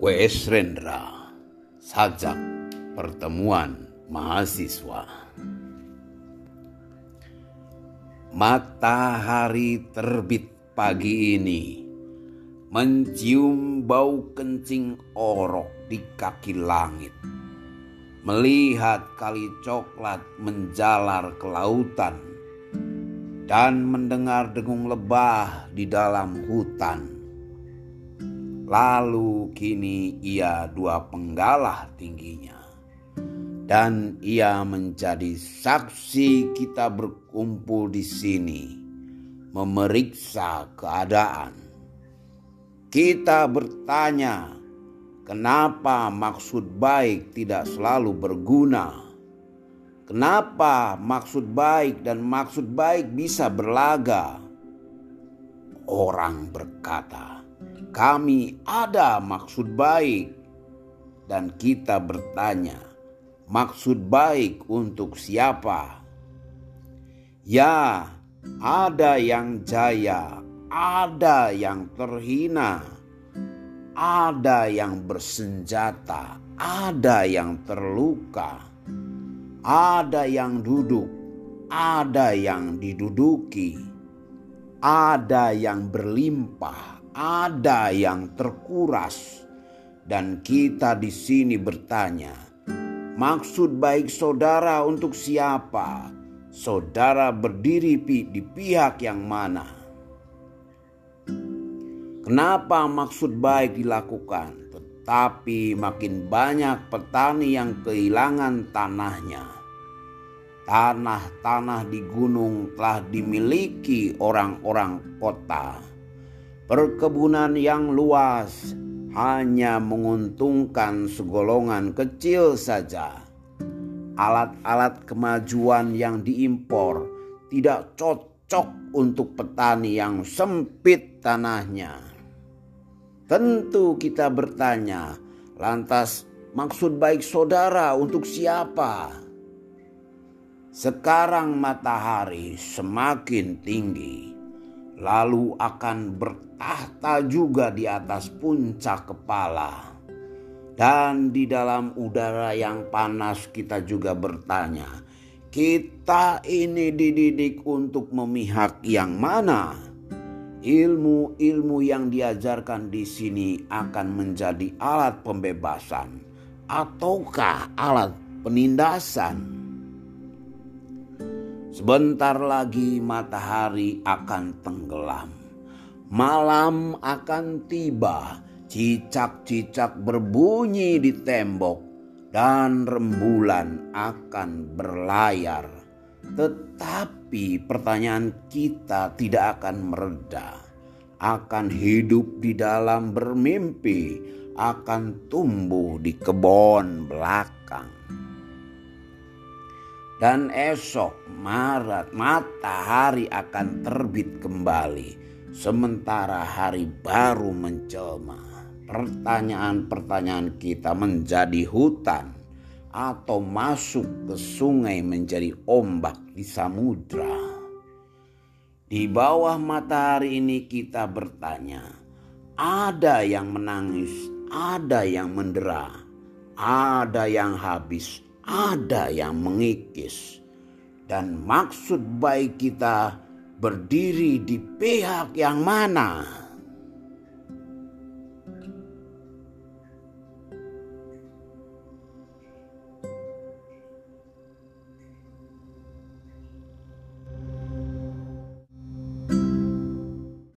W.S. Rendra, Sajak Pertemuan Mahasiswa. Matahari terbit pagi ini mencium bau kencing orok di kaki langit. Melihat kali coklat menjalar ke lautan dan mendengar dengung lebah di dalam hutan Lalu kini ia dua penggalah tingginya. Dan ia menjadi saksi kita berkumpul di sini. Memeriksa keadaan. Kita bertanya, kenapa maksud baik tidak selalu berguna? Kenapa maksud baik dan maksud baik bisa berlaga? Orang berkata, kami ada maksud baik, dan kita bertanya, maksud baik untuk siapa? Ya, ada yang jaya, ada yang terhina, ada yang bersenjata, ada yang terluka, ada yang duduk, ada yang diduduki, ada yang berlimpah, ada yang terkuras, dan kita di sini bertanya, maksud baik saudara untuk siapa? Saudara berdiri di pihak yang mana? Kenapa maksud baik dilakukan, tetapi makin banyak petani yang kehilangan tanahnya? Tanah-tanah di gunung telah dimiliki orang-orang kota Perkebunan yang luas hanya menguntungkan segolongan kecil saja. Alat-alat kemajuan yang diimpor tidak cocok untuk petani yang sempit tanahnya. Tentu kita bertanya, lantas maksud baik saudara untuk siapa? Sekarang matahari semakin tinggi lalu akan bertahta juga di atas puncak kepala. Dan di dalam udara yang panas kita juga bertanya, kita ini dididik untuk memihak yang mana? Ilmu-ilmu yang diajarkan di sini akan menjadi alat pembebasan ataukah alat penindasan? Sebentar lagi matahari akan tenggelam. Malam akan tiba, cicak-cicak berbunyi di tembok, dan rembulan akan berlayar. Tetapi pertanyaan kita tidak akan mereda, akan hidup di dalam bermimpi, akan tumbuh di kebun belakang dan esok Maret matahari akan terbit kembali sementara hari baru menjelma. Pertanyaan-pertanyaan kita menjadi hutan atau masuk ke sungai menjadi ombak di samudra. Di bawah matahari ini kita bertanya, ada yang menangis, ada yang mendera, ada yang habis, ada yang mengikis, dan maksud baik kita berdiri di pihak yang mana?